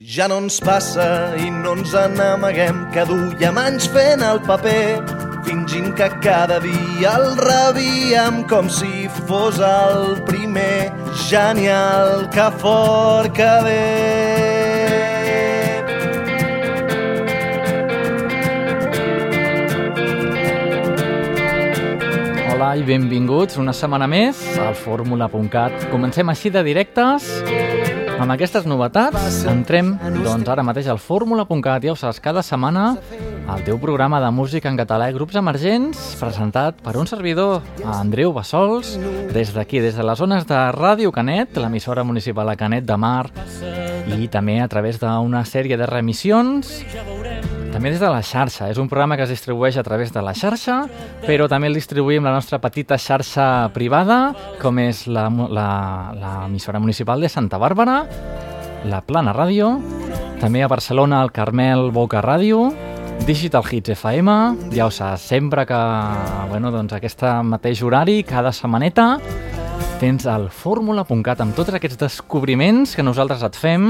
Ja no ens passa i no ens n'amaguem que duiem anys fent el paper fingint que cada dia el rebíem com si fos el primer genial que fort que ve. Hola i benvinguts una setmana més al Fórmula.cat. Comencem així de directes amb aquestes novetats. Entrem doncs ara mateix al Fórmula.cat. Ja ho saps, cada setmana el teu programa de música en català i grups emergents presentat per un servidor, Andreu Bassols, des d'aquí, des de les zones de Ràdio Canet, l'emissora municipal de Canet de Mar, i també a través d'una sèrie de remissions també des de la xarxa. És un programa que es distribueix a través de la xarxa, però també el distribuïm la nostra petita xarxa privada, com és l'emissora municipal de Santa Bàrbara, la Plana Ràdio, també a Barcelona el Carmel Boca Ràdio, Digital Hits FM, ja ho saps, sempre que, bueno, doncs aquest mateix horari, cada setmaneta, tens el fórmula.cat amb tots aquests descobriments que nosaltres et fem.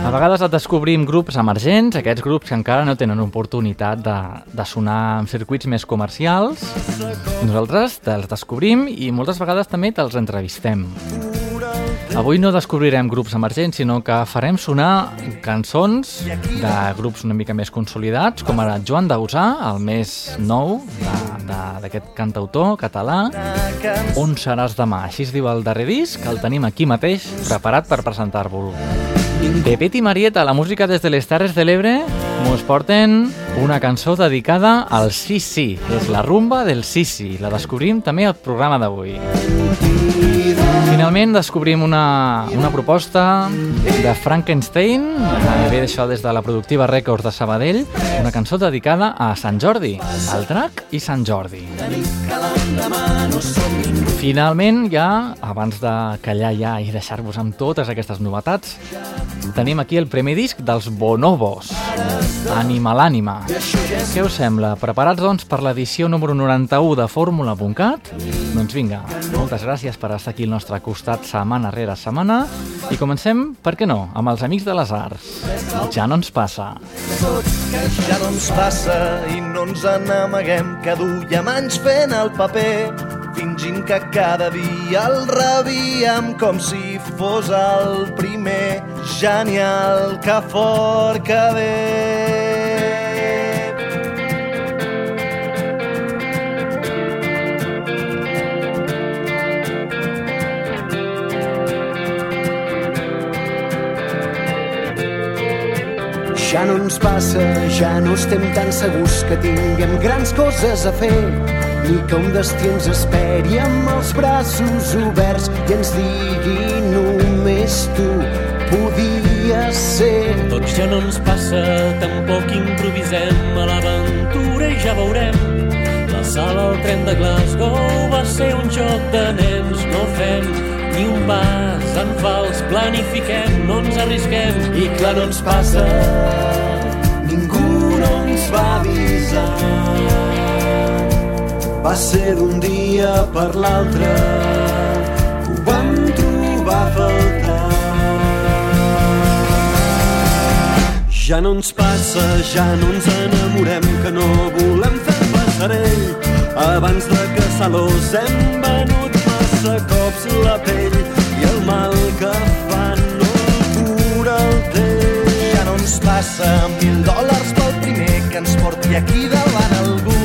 A vegades et descobrim grups emergents, aquests grups que encara no tenen oportunitat de, de sonar en circuits més comercials. Nosaltres te'ls descobrim i moltes vegades també te'ls entrevistem. Avui no descobrirem grups emergents, sinó que farem sonar cançons de grups una mica més consolidats, com ara Joan Dausà, el més nou d'aquest cantautor català, On seràs demà? Així es diu el darrer disc, que el tenim aquí mateix, preparat per presentar-vos. Pepet i Marieta, la música des de les Terres de l'Ebre, mos porten una cançó dedicada al Sisi, és la rumba del Sisi. La descobrim també al programa d'avui. Finalment descobrim una, una proposta de Frankenstein, que ve d'això des de la productiva Records de Sabadell, una cançó dedicada a Sant Jordi, al drac i Sant Jordi. Finalment, ja, abans de callar ja i deixar-vos amb totes aquestes novetats, tenim aquí el primer disc dels Bonobos, Animal Ànima. Què us sembla? Preparats, doncs, per l'edició número 91 de Fórmula.cat? Doncs vinga, moltes gràcies per estar aquí al nostre costat setmana rere setmana i comencem, per què no, amb els Amics de les Arts. Ja no ens passa. Ja no ens passa i no ens n'amaguem que duiem anys fent el paper fingint que cada dia el rebíem com si fos el primer genial que fort que ve. Ja no ens passa, ja no estem tan segurs que tinguem grans coses a fer ni que un destí ens esperi amb els braços oberts i ens digui només tu podies ser. Doncs ja no ens passa, tampoc improvisem. A l'aventura i ja veurem. La sala al tren de Glasgow va ser un joc de nens, no fem ni un pas en fals, planifiquem, no ens arrisquem. I clar no ens passa, ningú no ens va avisar va ser d'un dia per l'altre que ho vam trobar a faltar. Ja no ens passa, ja no ens enamorem, que no volem fer passarell. Abans de caçar-los hem venut massa cops la pell i el mal que fan no cura el temps. Ja no ens passa mil dòlars pel primer que ens porti aquí davant algú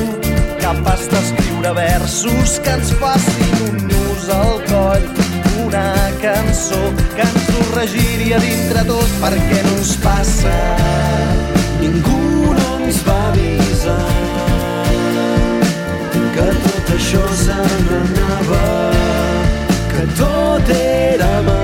capaç d'escriure versos que ens facin un nus al coll una cançó que ens ho regiria dintre tot perquè no ens passa. Ningú no ens va avisar que tot això se n'anava que tot era mentida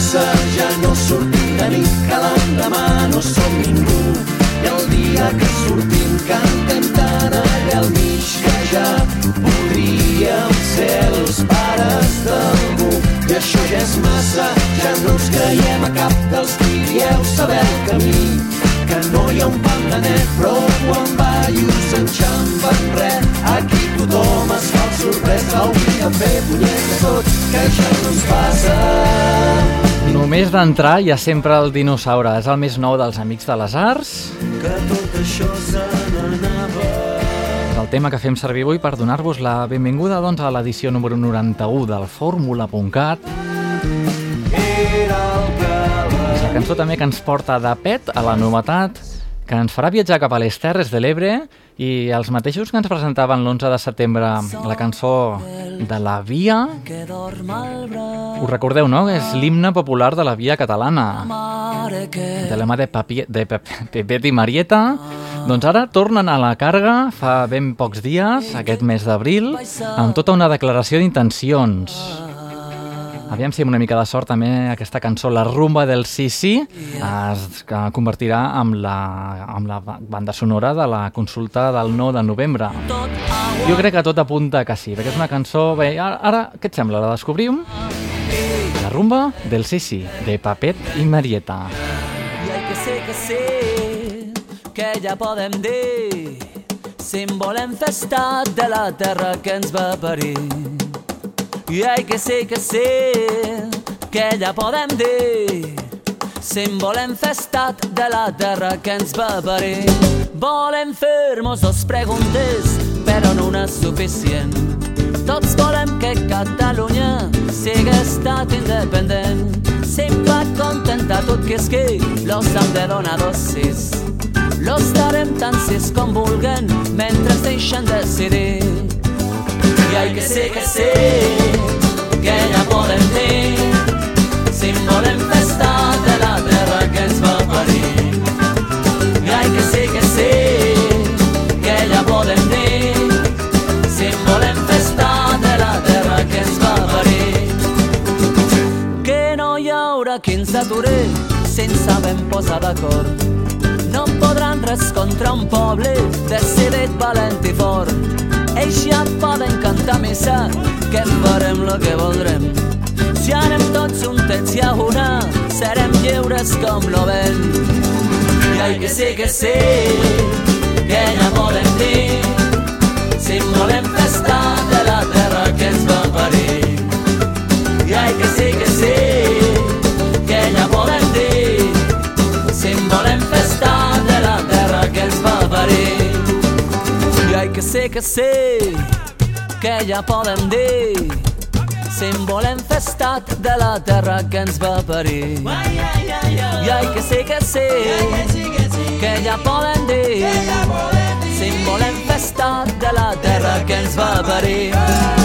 casa ja no sortim de nit, que l'endemà no som ningú. I el dia que sortim cantem tan allà al mig que ja podríem ser els pares d'algú. I això ja és massa, ja no ens creiem a cap dels tirieu saber el camí. Que no hi ha un pan de net, però ho envallos enxampen res. Aquí tothom es fa el sorprès, l'hauríem fet punyets de tot, que això no ens passa més d'entrar hi ha sempre el dinosaure. És el més nou dels Amics de les Arts. que tot això se n'anava. És el tema que fem servir avui per donar-vos la benvinguda doncs, a l'edició número 91 del Fórmula.cat. La La cançó també que ens porta de pet a la novetat, que ens farà viatjar cap a les Terres de l'Ebre i els mateixos que ens presentaven l'11 de setembre la cançó de la Via. Us recordeu, no? És l'himne popular de la Via catalana. de la mà de, Papi, de Pep, Pepet i Marieta, doncs ara tornen a la càrrega fa ben pocs dies, aquest mes d'abril, amb tota una declaració d'intencions. Aviam si amb una mica de sort també aquesta cançó, La rumba del Sisi, es que convertirà amb la, amb la banda sonora de la consulta del 9 de novembre. Jo crec que tot apunta que sí, perquè és una cançó... Bé, ara, ara què et sembla? La descobrim? La rumba del Sisi, de Papet i Marieta. I hay que ser que sé que ja podem dir símbol infestat de la terra que ens va parir. I hay que ser que sé que ja podem dir símbol infestat de la terra que ens parir. Volem fer-nos dos preguntes, però no una suficient. Tots volem que Catalunya sigui estat independent. Sempre contenta tot que és que los han de donar dosis. Los darem tan sis com vulguen mentre deixen decidir. I hay que ser que sé que ja podem dir símbol infestat de la terra que ens va parir. I hay que ser que sé que ja podem dir símbol infestat de la terra que ens va parir. Que no hi haurà qui ens aturi si ens sabem posar d'acord. No podran res contra un poble decidit, valent i fort. Ells ja poden cantar missa, que farem el que voldrem. Si anem tots juntets i a una, serem lliures com lo vent. I hay que ser que sé, que ja podem dir, si volem festar de la terra que ser que sé, que ja podem dir, símbol infestat de la terra que ens va parir. I hay que ser que sé, que ja poden dir, símbol infestat de la terra que ens va parir.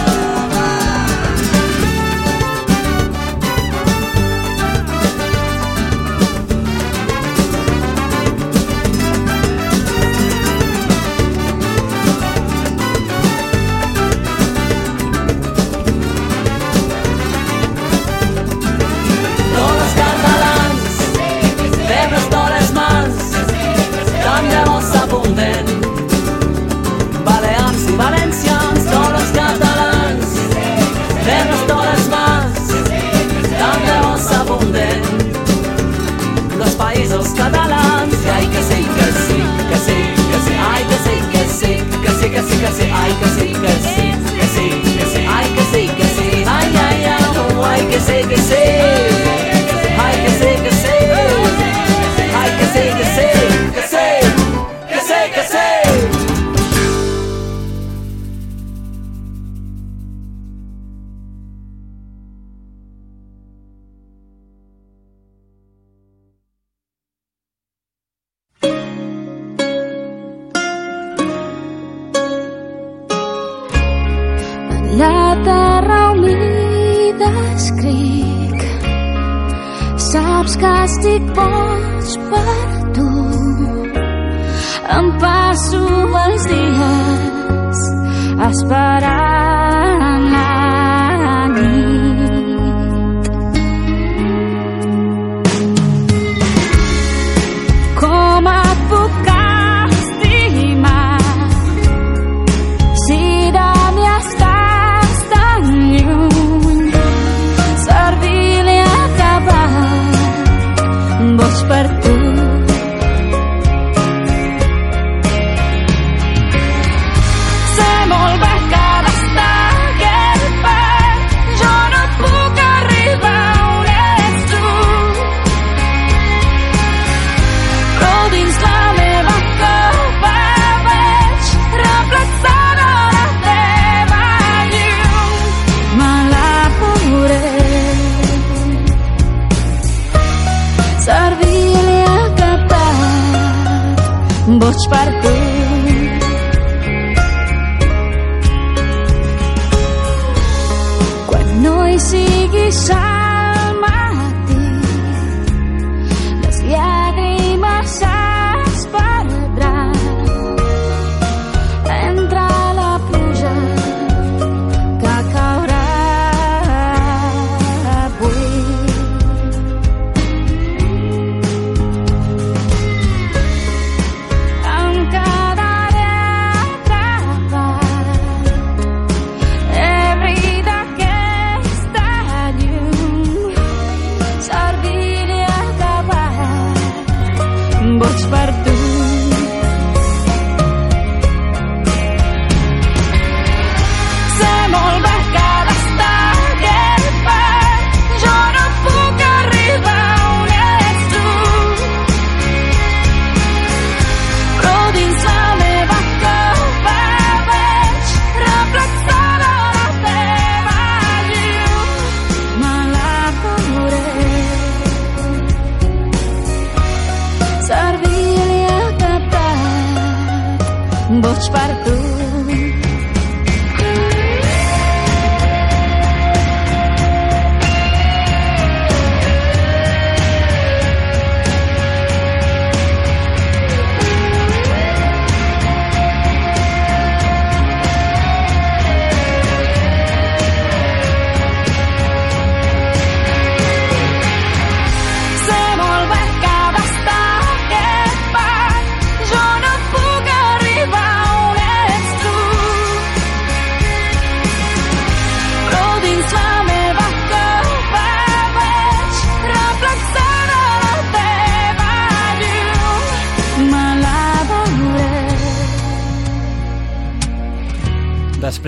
Que sí, que sí, que sí, ai que sí, que sí, que sí, que sí, ai escric Saps que estic boig per tu. Em passo els dies esperant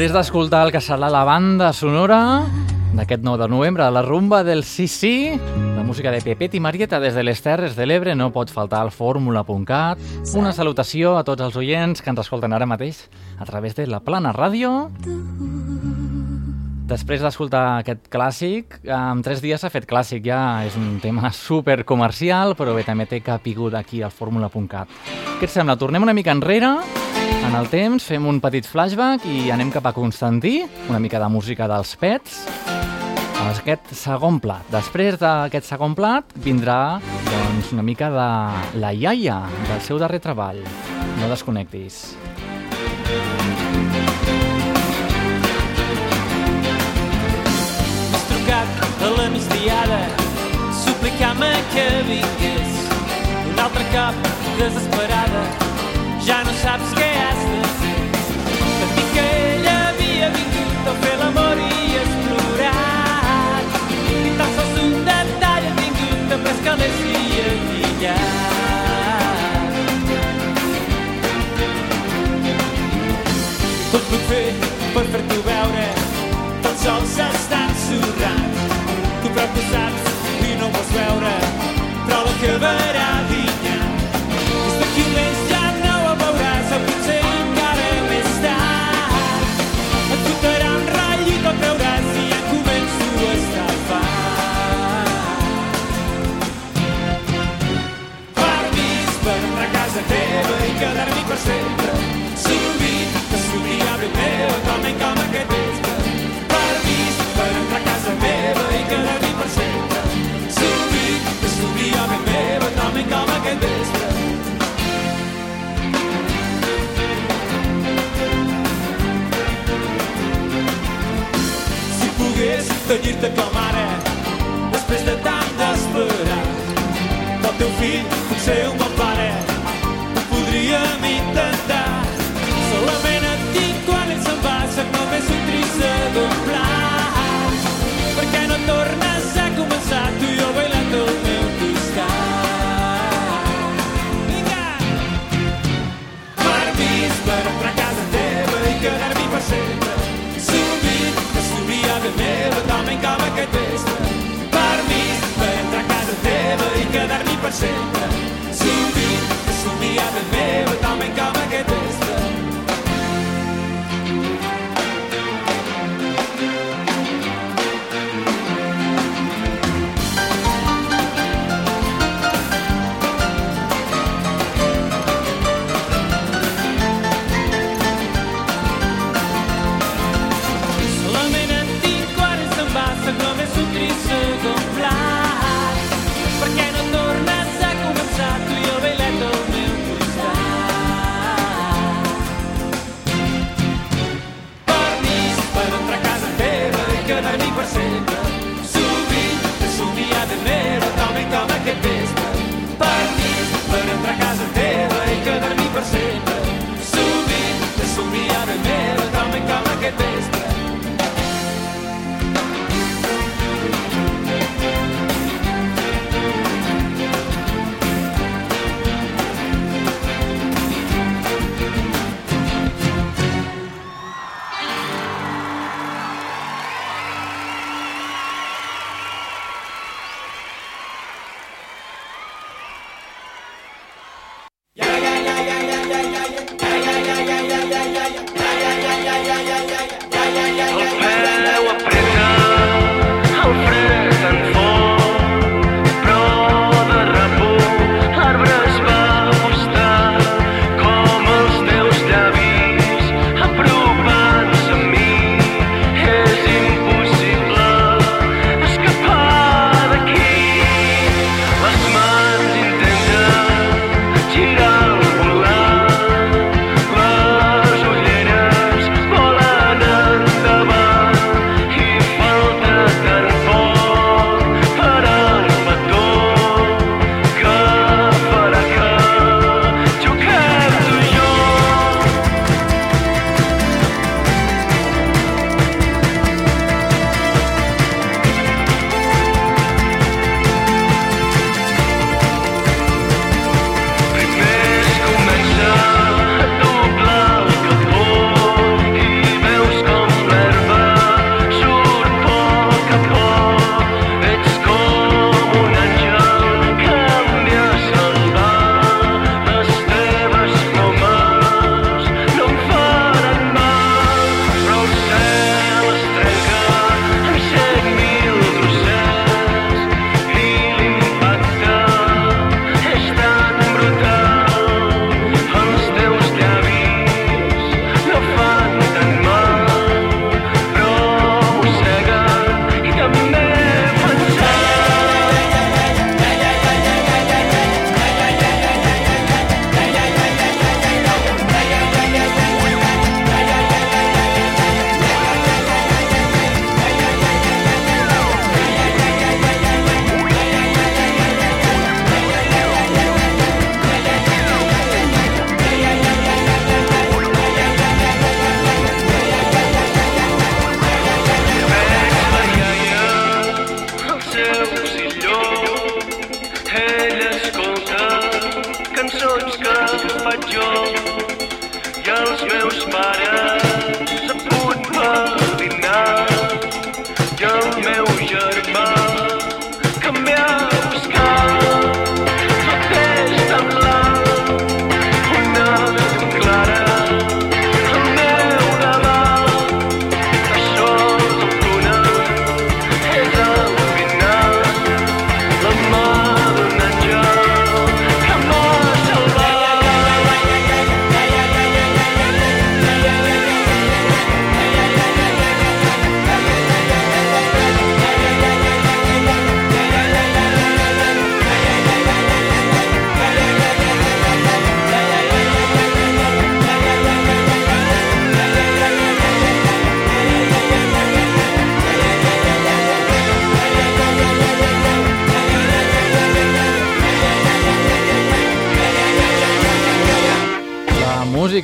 Després d'escoltar el que serà la banda sonora d'aquest 9 de novembre, la rumba del Sí, la música de Pepet i Marieta des de les Terres de l'Ebre, no pot faltar al fórmula.cat. Una salutació a tots els oients que ens escolten ara mateix a través de la Plana Ràdio. Després d'escoltar aquest clàssic, en tres dies s'ha fet clàssic ja, és un tema super comercial, però bé, també té capigut aquí al fórmula.cat. Què et sembla? Tornem una mica enrere en el temps, fem un petit flashback i anem cap a Constantí, una mica de música dels pets, a aquest segon plat. Després d'aquest segon plat vindrà doncs, una mica de la iaia del seu darrer treball. No desconnectis. M'has trucat a la migdiada suplicant-me que vingués un altre cop desesperada ja no saps què has de que l'hagi atillat tot puc fer per fer-t'ho veure tan sols està ensorrant tu prop ho saps i no vols veure però l'acabarà dillant teva i quedar-m'hi per sempre. Sovint que s'obria ben meva com en com aquest vespre permís per entrar a casa meva i quedar-m'hi per sempre. Sovint que s'obria ben meva com en com aquest vespre si pogués tenir-te com ara després de tant d'esperar del teu fill potser un bon pare casa teva i quedar-m'hi per sempre. Sovint que s'obria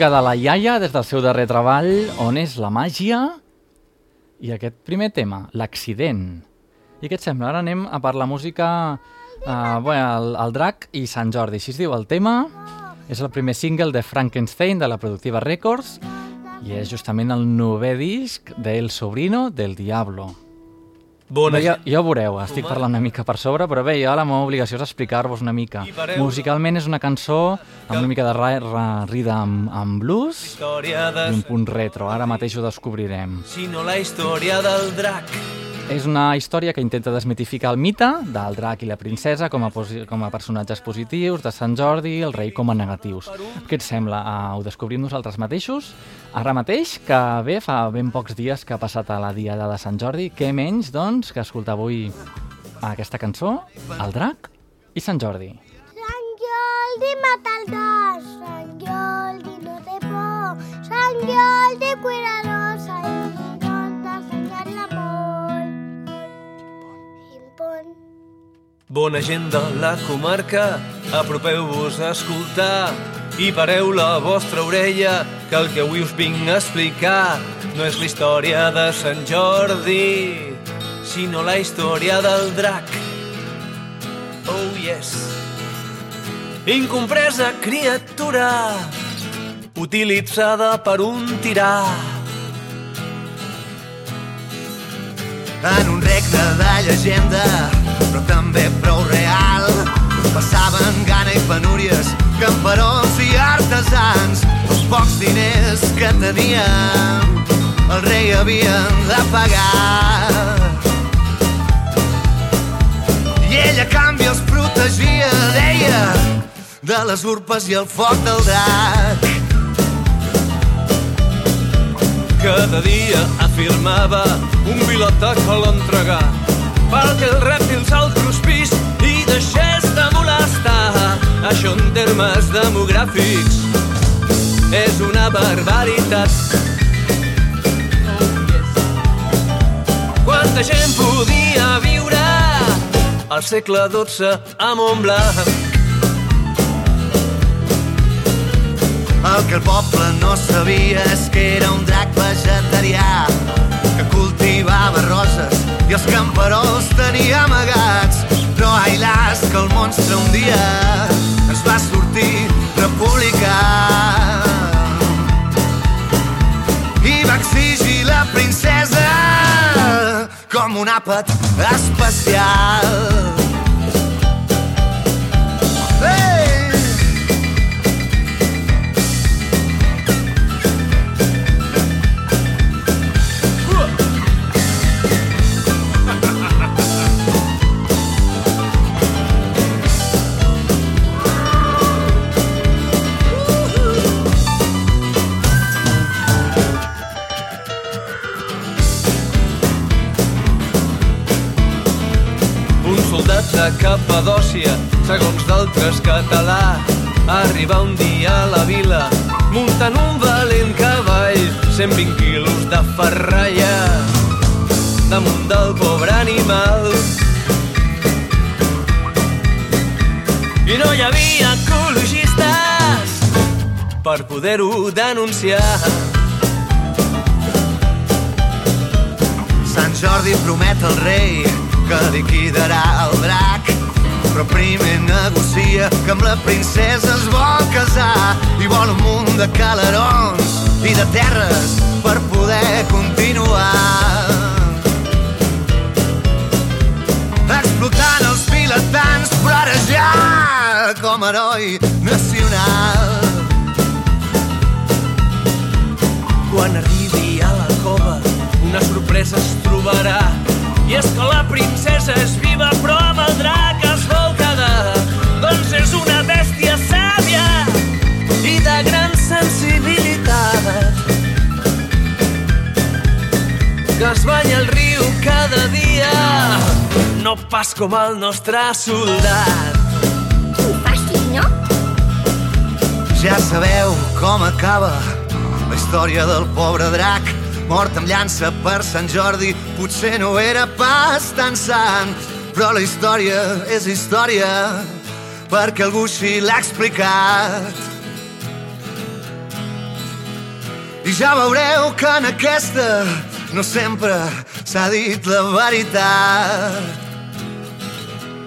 música de la iaia des del seu darrer treball, on és la màgia, i aquest primer tema, l'accident. I què et sembla? Ara anem a per la música, uh, bé, el, el drac i Sant Jordi. Així es diu el tema. És el primer single de Frankenstein, de la productiva Records, i és justament el novè disc d'El Sobrino del Diablo. Bona Bé, ja, ja ho veureu, estic parlant una mica per sobre, però bé, ja la meva obligació és explicar-vos una mica. Pareu- Musicalment és una cançó amb una mica de ra ra rida amb, amb blues i un punt retro. Ara mateix ho descobrirem. sinó la història del drac. És una història que intenta desmitificar el mite del drac i la princesa com a, com a personatges positius, de Sant Jordi el rei com a negatius. Què et sembla? Uh, ho descobrim nosaltres mateixos? Ara mateix, que bé, fa ben pocs dies que ha passat a la diada de Sant Jordi, què menys, doncs, que escoltar avui aquesta cançó, el drac i Sant Jordi. Sant Jordi mata el gas, Sant Jordi no té por, Sant Jordi cuidadosa i no Bona gent de la comarca, apropeu-vos a escoltar i pareu la vostra orella, que el que avui us vinc a explicar no és la història de Sant Jordi, sinó la història del drac. Oh, yes. Incompresa criatura, utilitzada per un tirà. en un regne de llegenda, però també prou real. Passaven gana i penúries, camperols i artesans, els pocs diners que teníem, el rei havien de pagar. I ell a canvi els protegia, deia, de les urpes i el foc del drac. Cada dia afirmava un pilota que l'entregà perquè els rèptils al cruspís i deixés de molestar. Això en termes demogràfics és una barbaritat. Quanta gent podia viure al segle XII a Montblanc? El que el poble no sabia és que era un drac vegetarià que cultivava roses els camperols tenia amagats. Però ai las que el monstre un dia es va sortir republicà i va exigir la princesa com un àpat especial. Capadòcia, segons d'altres català, arriba un dia a la vila muntant un valent cavall, 120 quilos de ferralla damunt del pobre animal. I no hi havia ecologistes per poder-ho denunciar. Sant Jordi promet al rei que liquidarà el drac però primer negocia que amb la princesa es vol casar i vol un munt de calarons i de terres per poder continuar. Explotant els vilatans, però ara ja com a heroi nacional. Quan arribi a la cova, una sorpresa es trobarà. I és que la princesa és viva, però amb el drac és una bèstia sàvia i de gran sensibilitat. Que es banya al riu cada dia, no pas com el nostre soldat. Fàcil, no? Ja sabeu com acaba la història del pobre drac mort amb llança per Sant Jordi potser no era pas tan sant però la història és història perquè algú així l'ha explicat i ja veureu que en aquesta no sempre s'ha dit la veritat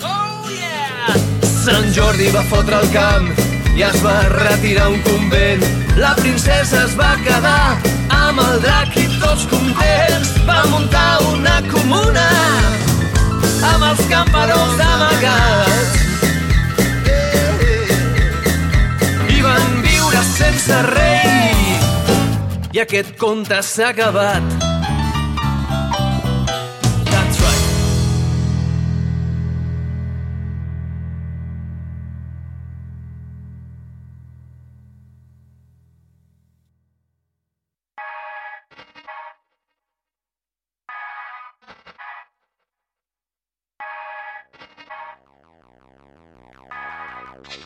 Oh yeah! Sant Jordi va fotre el camp i es va retirar un convent. La princesa es va quedar amb el drac i tots contents. Va muntar una comuna amb els camperols amagats. Sense rei i aquest conte s'ha acabat.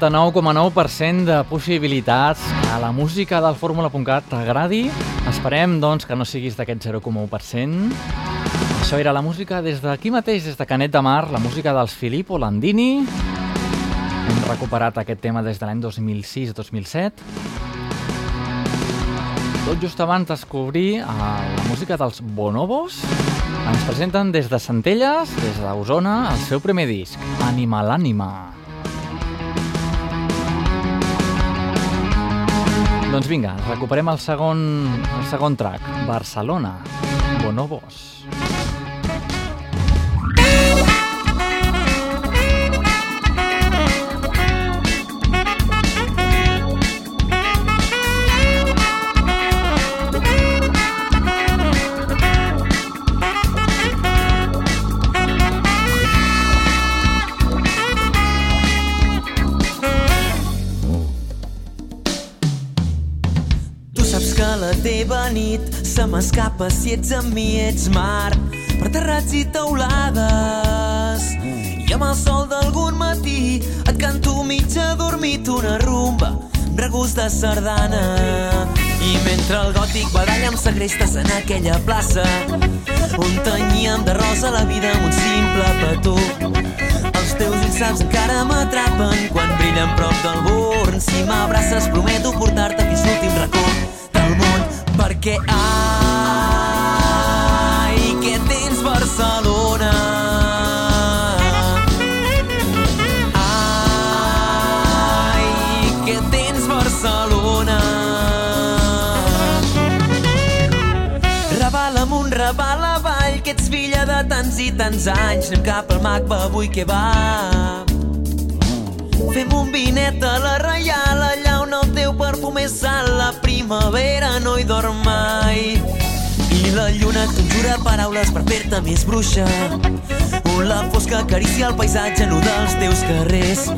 99,9% de possibilitats que la música del Fórmula.cat t'agradi. Esperem, doncs, que no siguis d'aquest 0,1%. Això era la música des d'aquí mateix, des de Canet de Mar, la música dels Filippo Landini. Hem recuperat aquest tema des de l'any 2006-2007. Tot just abans de descobrir eh, la música dels Bonobos, ens presenten des de Centelles, des d'Osona, el seu primer disc, Anima l'ànima. Doncs vinga, recuperem el segon, el segon track, Barcelona, Bonobos. Tu teva nit se m'escapa si ets amb mi, ets mar, per terrats i teulades. I amb el sol d'algun matí et canto mitja dormit una rumba amb regust de sardana. I mentre el gòtic badalla amb segrestes en aquella plaça on tenyíem de rosa la vida amb un simple petó. Els teus ulls saps encara m'atrapen quan brillen prop del born. Si m'abraces prometo portar-te fins l'últim racó perquè ai que tens Barcelona. Ai que tens Barcelona. Raval amunt, Raval avall que ets filla de tants i tants anys. Anem cap al MACBA avui que va. Fem un vinet a la Reial, allà on el teu perfum és sal, la primavera no hi dorm mai. I la lluna conjura paraules per fer-te més bruixa. On la fosca acaricia el paisatge nu dels teus carrers.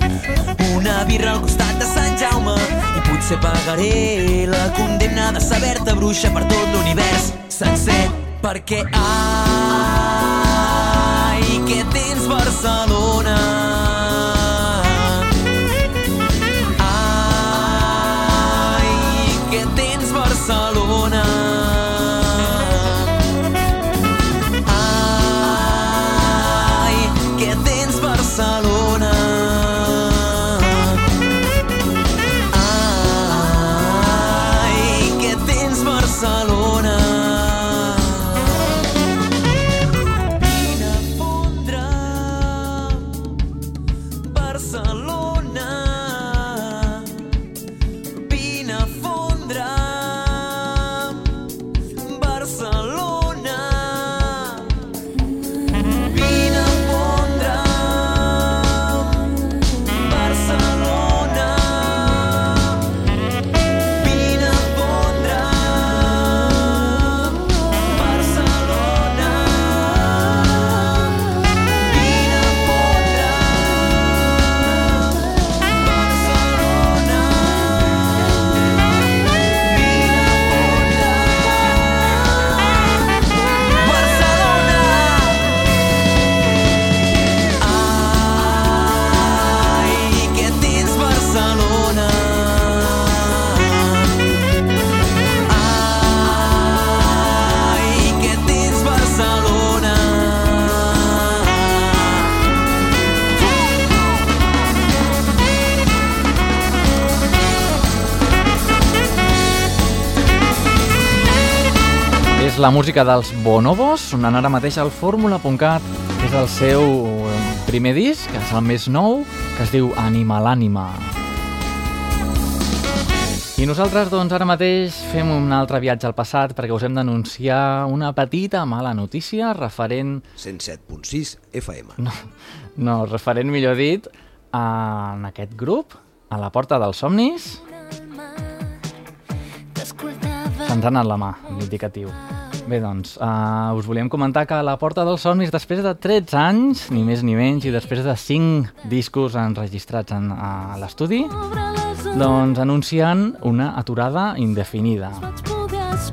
Una birra al costat de Sant Jaume i potser pagaré la condemna de saber-te bruixa per tot l'univers sencer. Perquè ai, que tens Barcelona. La música dels Bonobos, sonant ara mateix al Fórmula.cat, que és el seu eh, primer disc, que és el més nou, que es diu Anima l'ànima. I nosaltres, doncs, ara mateix fem un altre viatge al passat perquè us hem d'anunciar una petita mala notícia referent 107.6 FM. no, no, referent, millor dit, a, en aquest grup, a la Porta dels Somnis, se'ns ha anat la mà, l'indicatiu. Doncs bé, doncs, uh, us volíem comentar que a la Porta dels Somnis, després de 13 anys, ni més ni menys, i després de 5 discos enregistrats en, a l'estudi, doncs anuncien una aturada indefinida.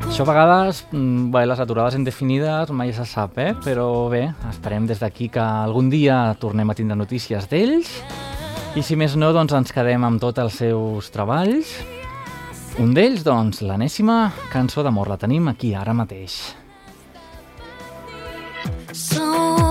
Això a vegades, mm, bé, les aturades indefinides mai se sap, eh? però bé, esperem des d'aquí que algun dia tornem a tindre notícies d'ells i si més no, doncs ens quedem amb tots els seus treballs un d'ells, doncs, l'enèsima cançó d'amor la tenim aquí ara mateix. So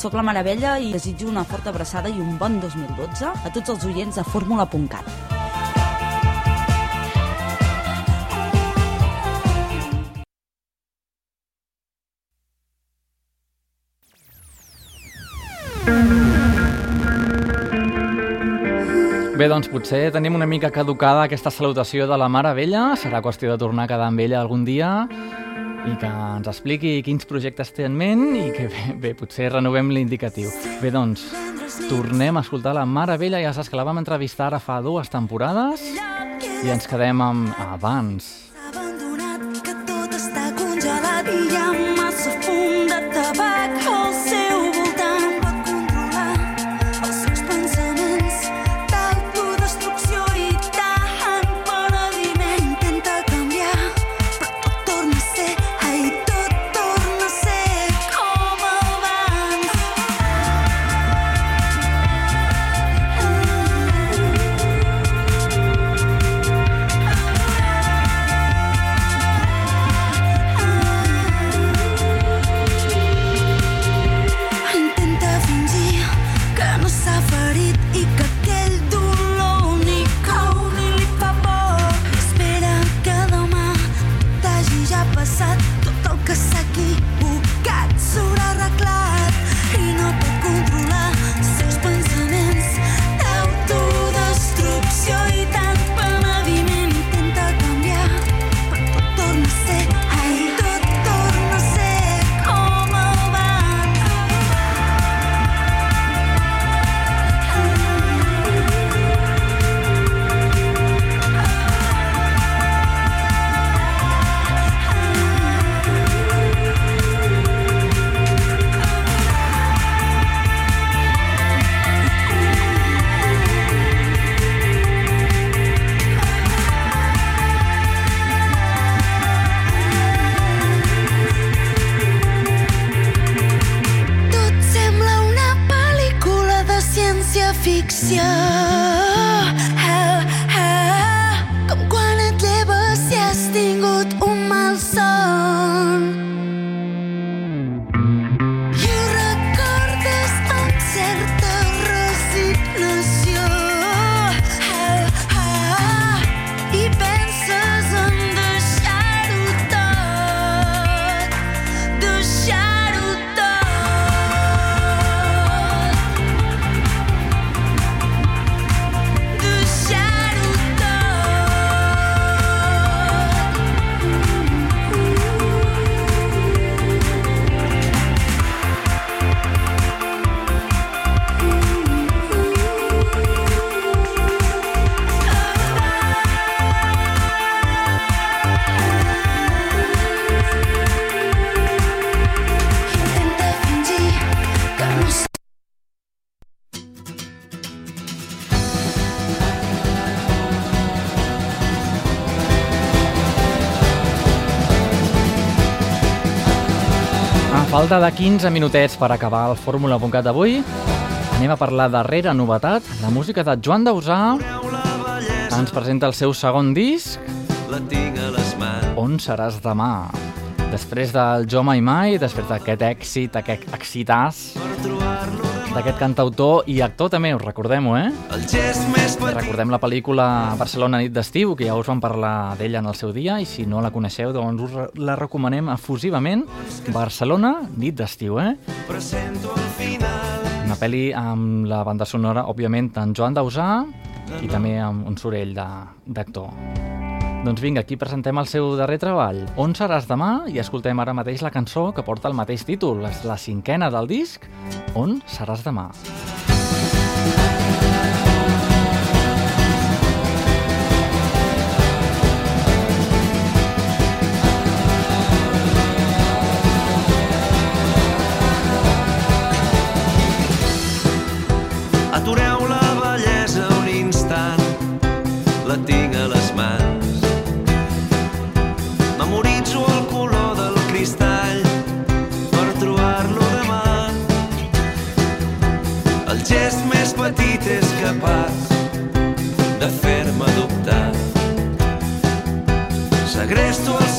sóc la Maravella i desitjo una forta abraçada i un bon 2012 a tots els oients de fórmula.cat. Bé, doncs potser tenim una mica caducada aquesta salutació de la Mare Vella. Serà qüestió de tornar a quedar amb ella algun dia i que ens expliqui quins projectes té en ment i que bé, bé potser renovem l'indicatiu. Bé, doncs, tornem a escoltar la Mare Vella, ja saps que la vam entrevistar ara fa dues temporades i ens quedem amb Abans. Abandonat, que tot està congelat i hi ha massa fum de tabac. Oh! Falta de 15 minutets per acabar el Fórmula.cat d'avui, anem a parlar darrera novetat, la música de Joan Dausà, ens presenta el seu segon disc, La tinc a les mans. On seràs demà? Després del Jo Mai Mai, després d'aquest èxit, aquest excitàs, d'aquest cantautor i actor també, us recordem-ho, eh? El gest més petit. Recordem la pel·lícula Barcelona nit d'estiu, que ja us vam parlar d'ella en el seu dia, i si no la coneixeu, doncs us la recomanem efusivament. Barcelona nit d'estiu, eh? Presento al final. Una pel·li amb la banda sonora, òbviament, d'en Joan Dausà i també amb un sorell de- d'actor. Doncs vinga, aquí presentem el seu darrer treball, On seràs demà? I escoltem ara mateix la cançó que porta el mateix títol. És la cinquena del disc, On seràs demà? Atureu capaç de fer-me dubtar. Segresto els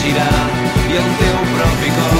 girar i el teu propi cos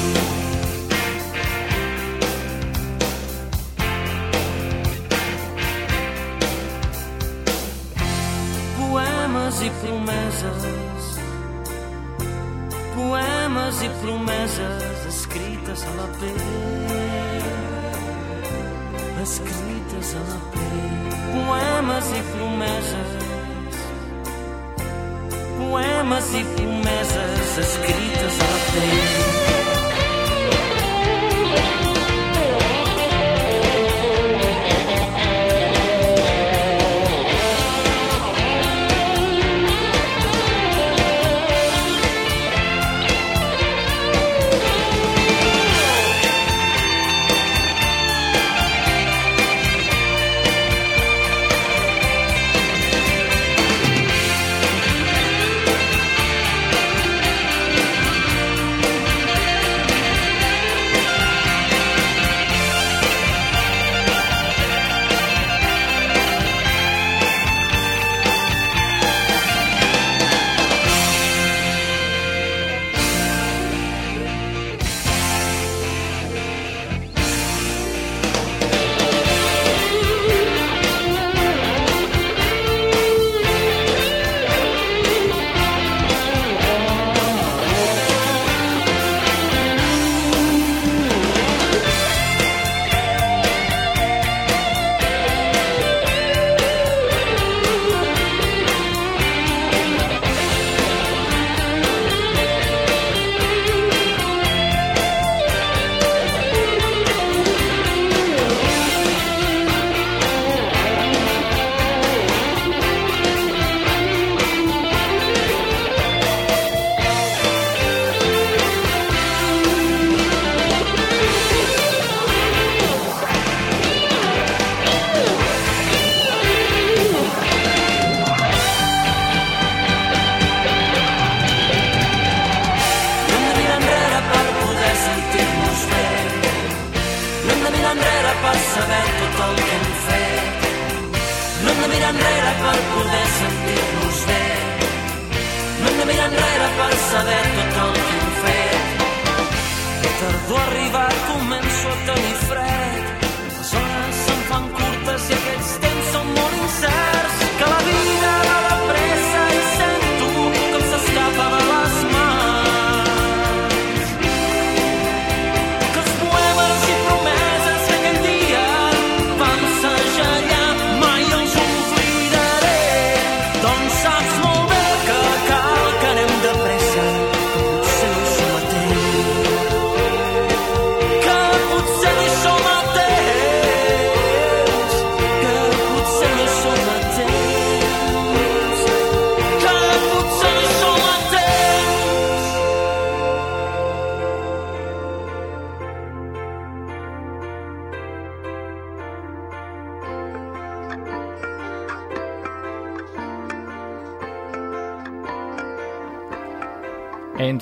promeses Poemes i promeses escrites a la pell. Escrites a la pell. Poemes i promeses. Poemes i promeses escrites a la pell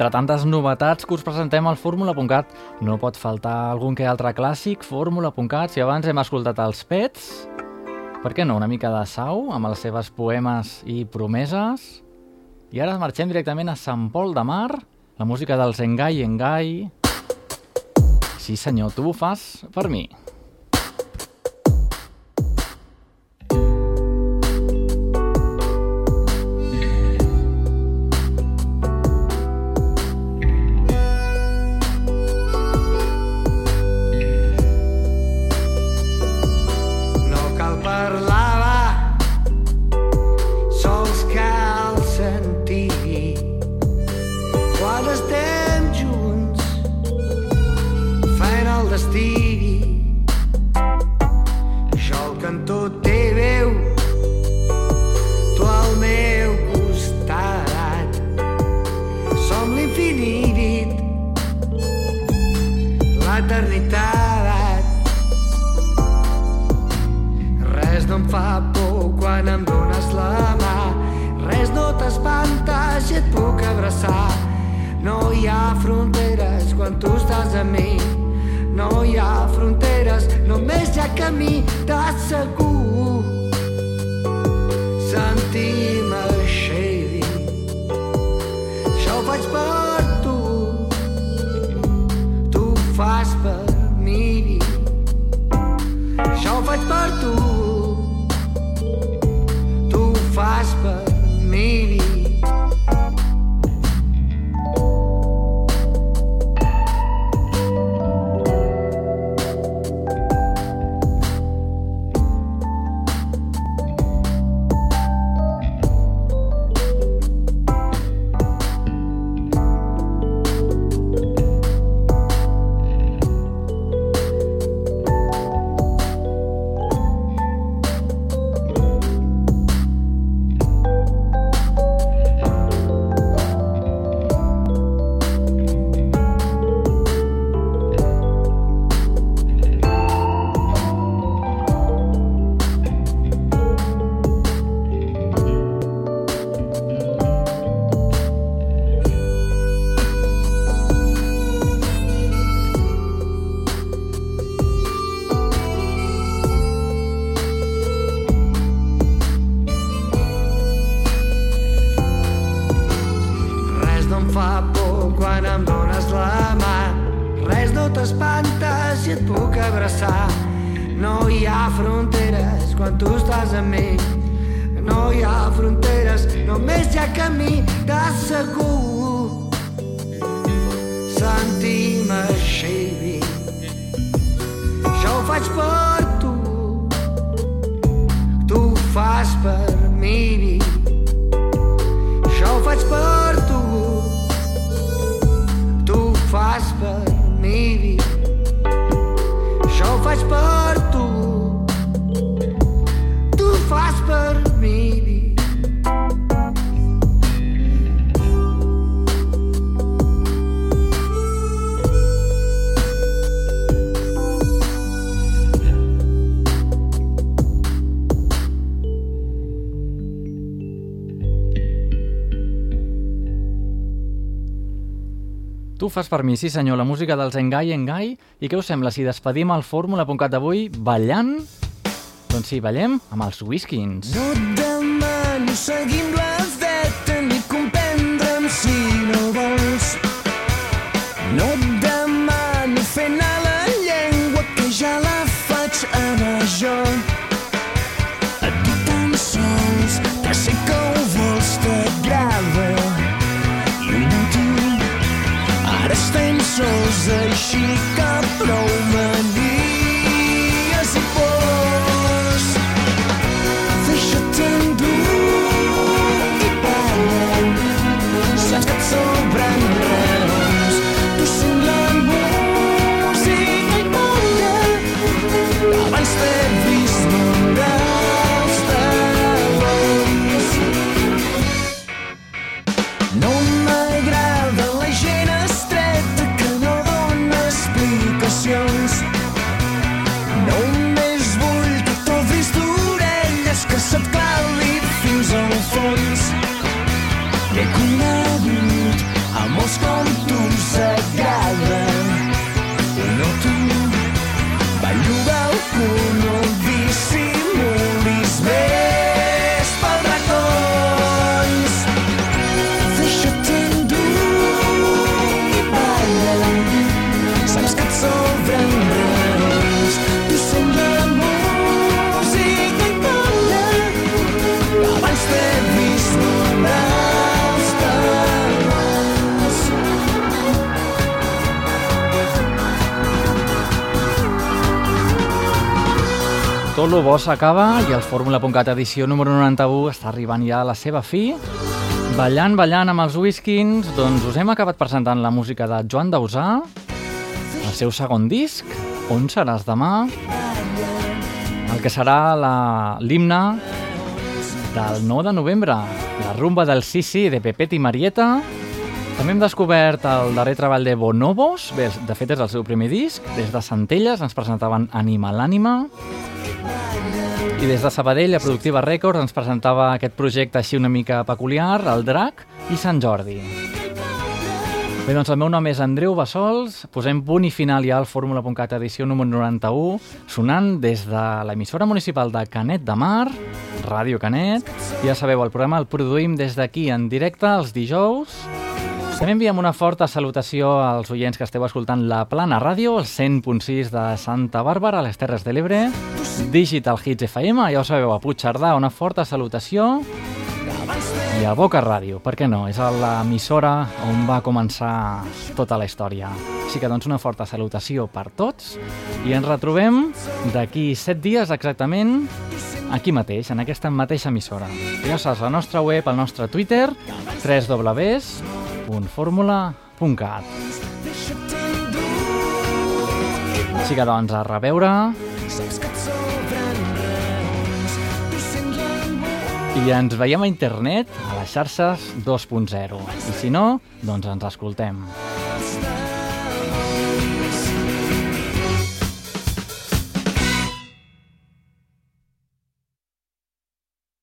Tantes novetats que us presentem al Fórmula.cat, no pot faltar algun que altre clàssic, Fórmula.cat. Si abans hem escoltat els Pets, per què no? Una mica de Sau, amb les seves poemes i promeses. I ara marxem directament a Sant Pol de Mar, la música dels Engai Engai. Sí senyor, tu ho fas per mi. Tu fas per mi, sí senyor, la música dels Engai Engai. I què us sembla si despedim el fórmula.cat avui ballant? Doncs sí, ballem amb els Whiskins. No et demano seguim la Tot lo bo s'acaba i el Fórmula.cat edició número 91 està arribant ja a la seva fi. Ballant, ballant amb els whiskins, doncs us hem acabat presentant la música de Joan Dausà, el seu segon disc, On seràs demà, el que serà l'himne del 9 de novembre, la rumba del Sisi de Pepet i Marieta, també hem descobert el darrer treball de Bonobos, bé, de fet és el seu primer disc, des de Centelles ens presentaven Animal Ànima, i des de Sabadell, a Productiva Records, ens presentava aquest projecte així una mica peculiar, el Drac i Sant Jordi. Bé, doncs el meu nom és Andreu Bassols, posem punt i final ja al Fórmula.cat edició número 91, sonant des de l'emissora municipal de Canet de Mar, Ràdio Canet. Ja sabeu, el programa el produïm des d'aquí en directe els dijous. També enviem una forta salutació als oients que esteu escoltant la Plana Ràdio, el 100.6 de Santa Bàrbara, a les Terres de l'Ebre, Digital Hits FM, ja ho sabeu, a Puigcerdà, una forta salutació i a Boca Ràdio, per què no? És l'emissora on va començar tota la història. Així que doncs una forta salutació per tots i ens retrobem d'aquí 7 dies exactament aquí mateix, en aquesta mateixa emissora. Ja saps, la nostra web, el nostre Twitter, www.formula.cat. Així que doncs, a reveure i ens veiem a internet a les xarxes 2.0 i si no, doncs ens escoltem.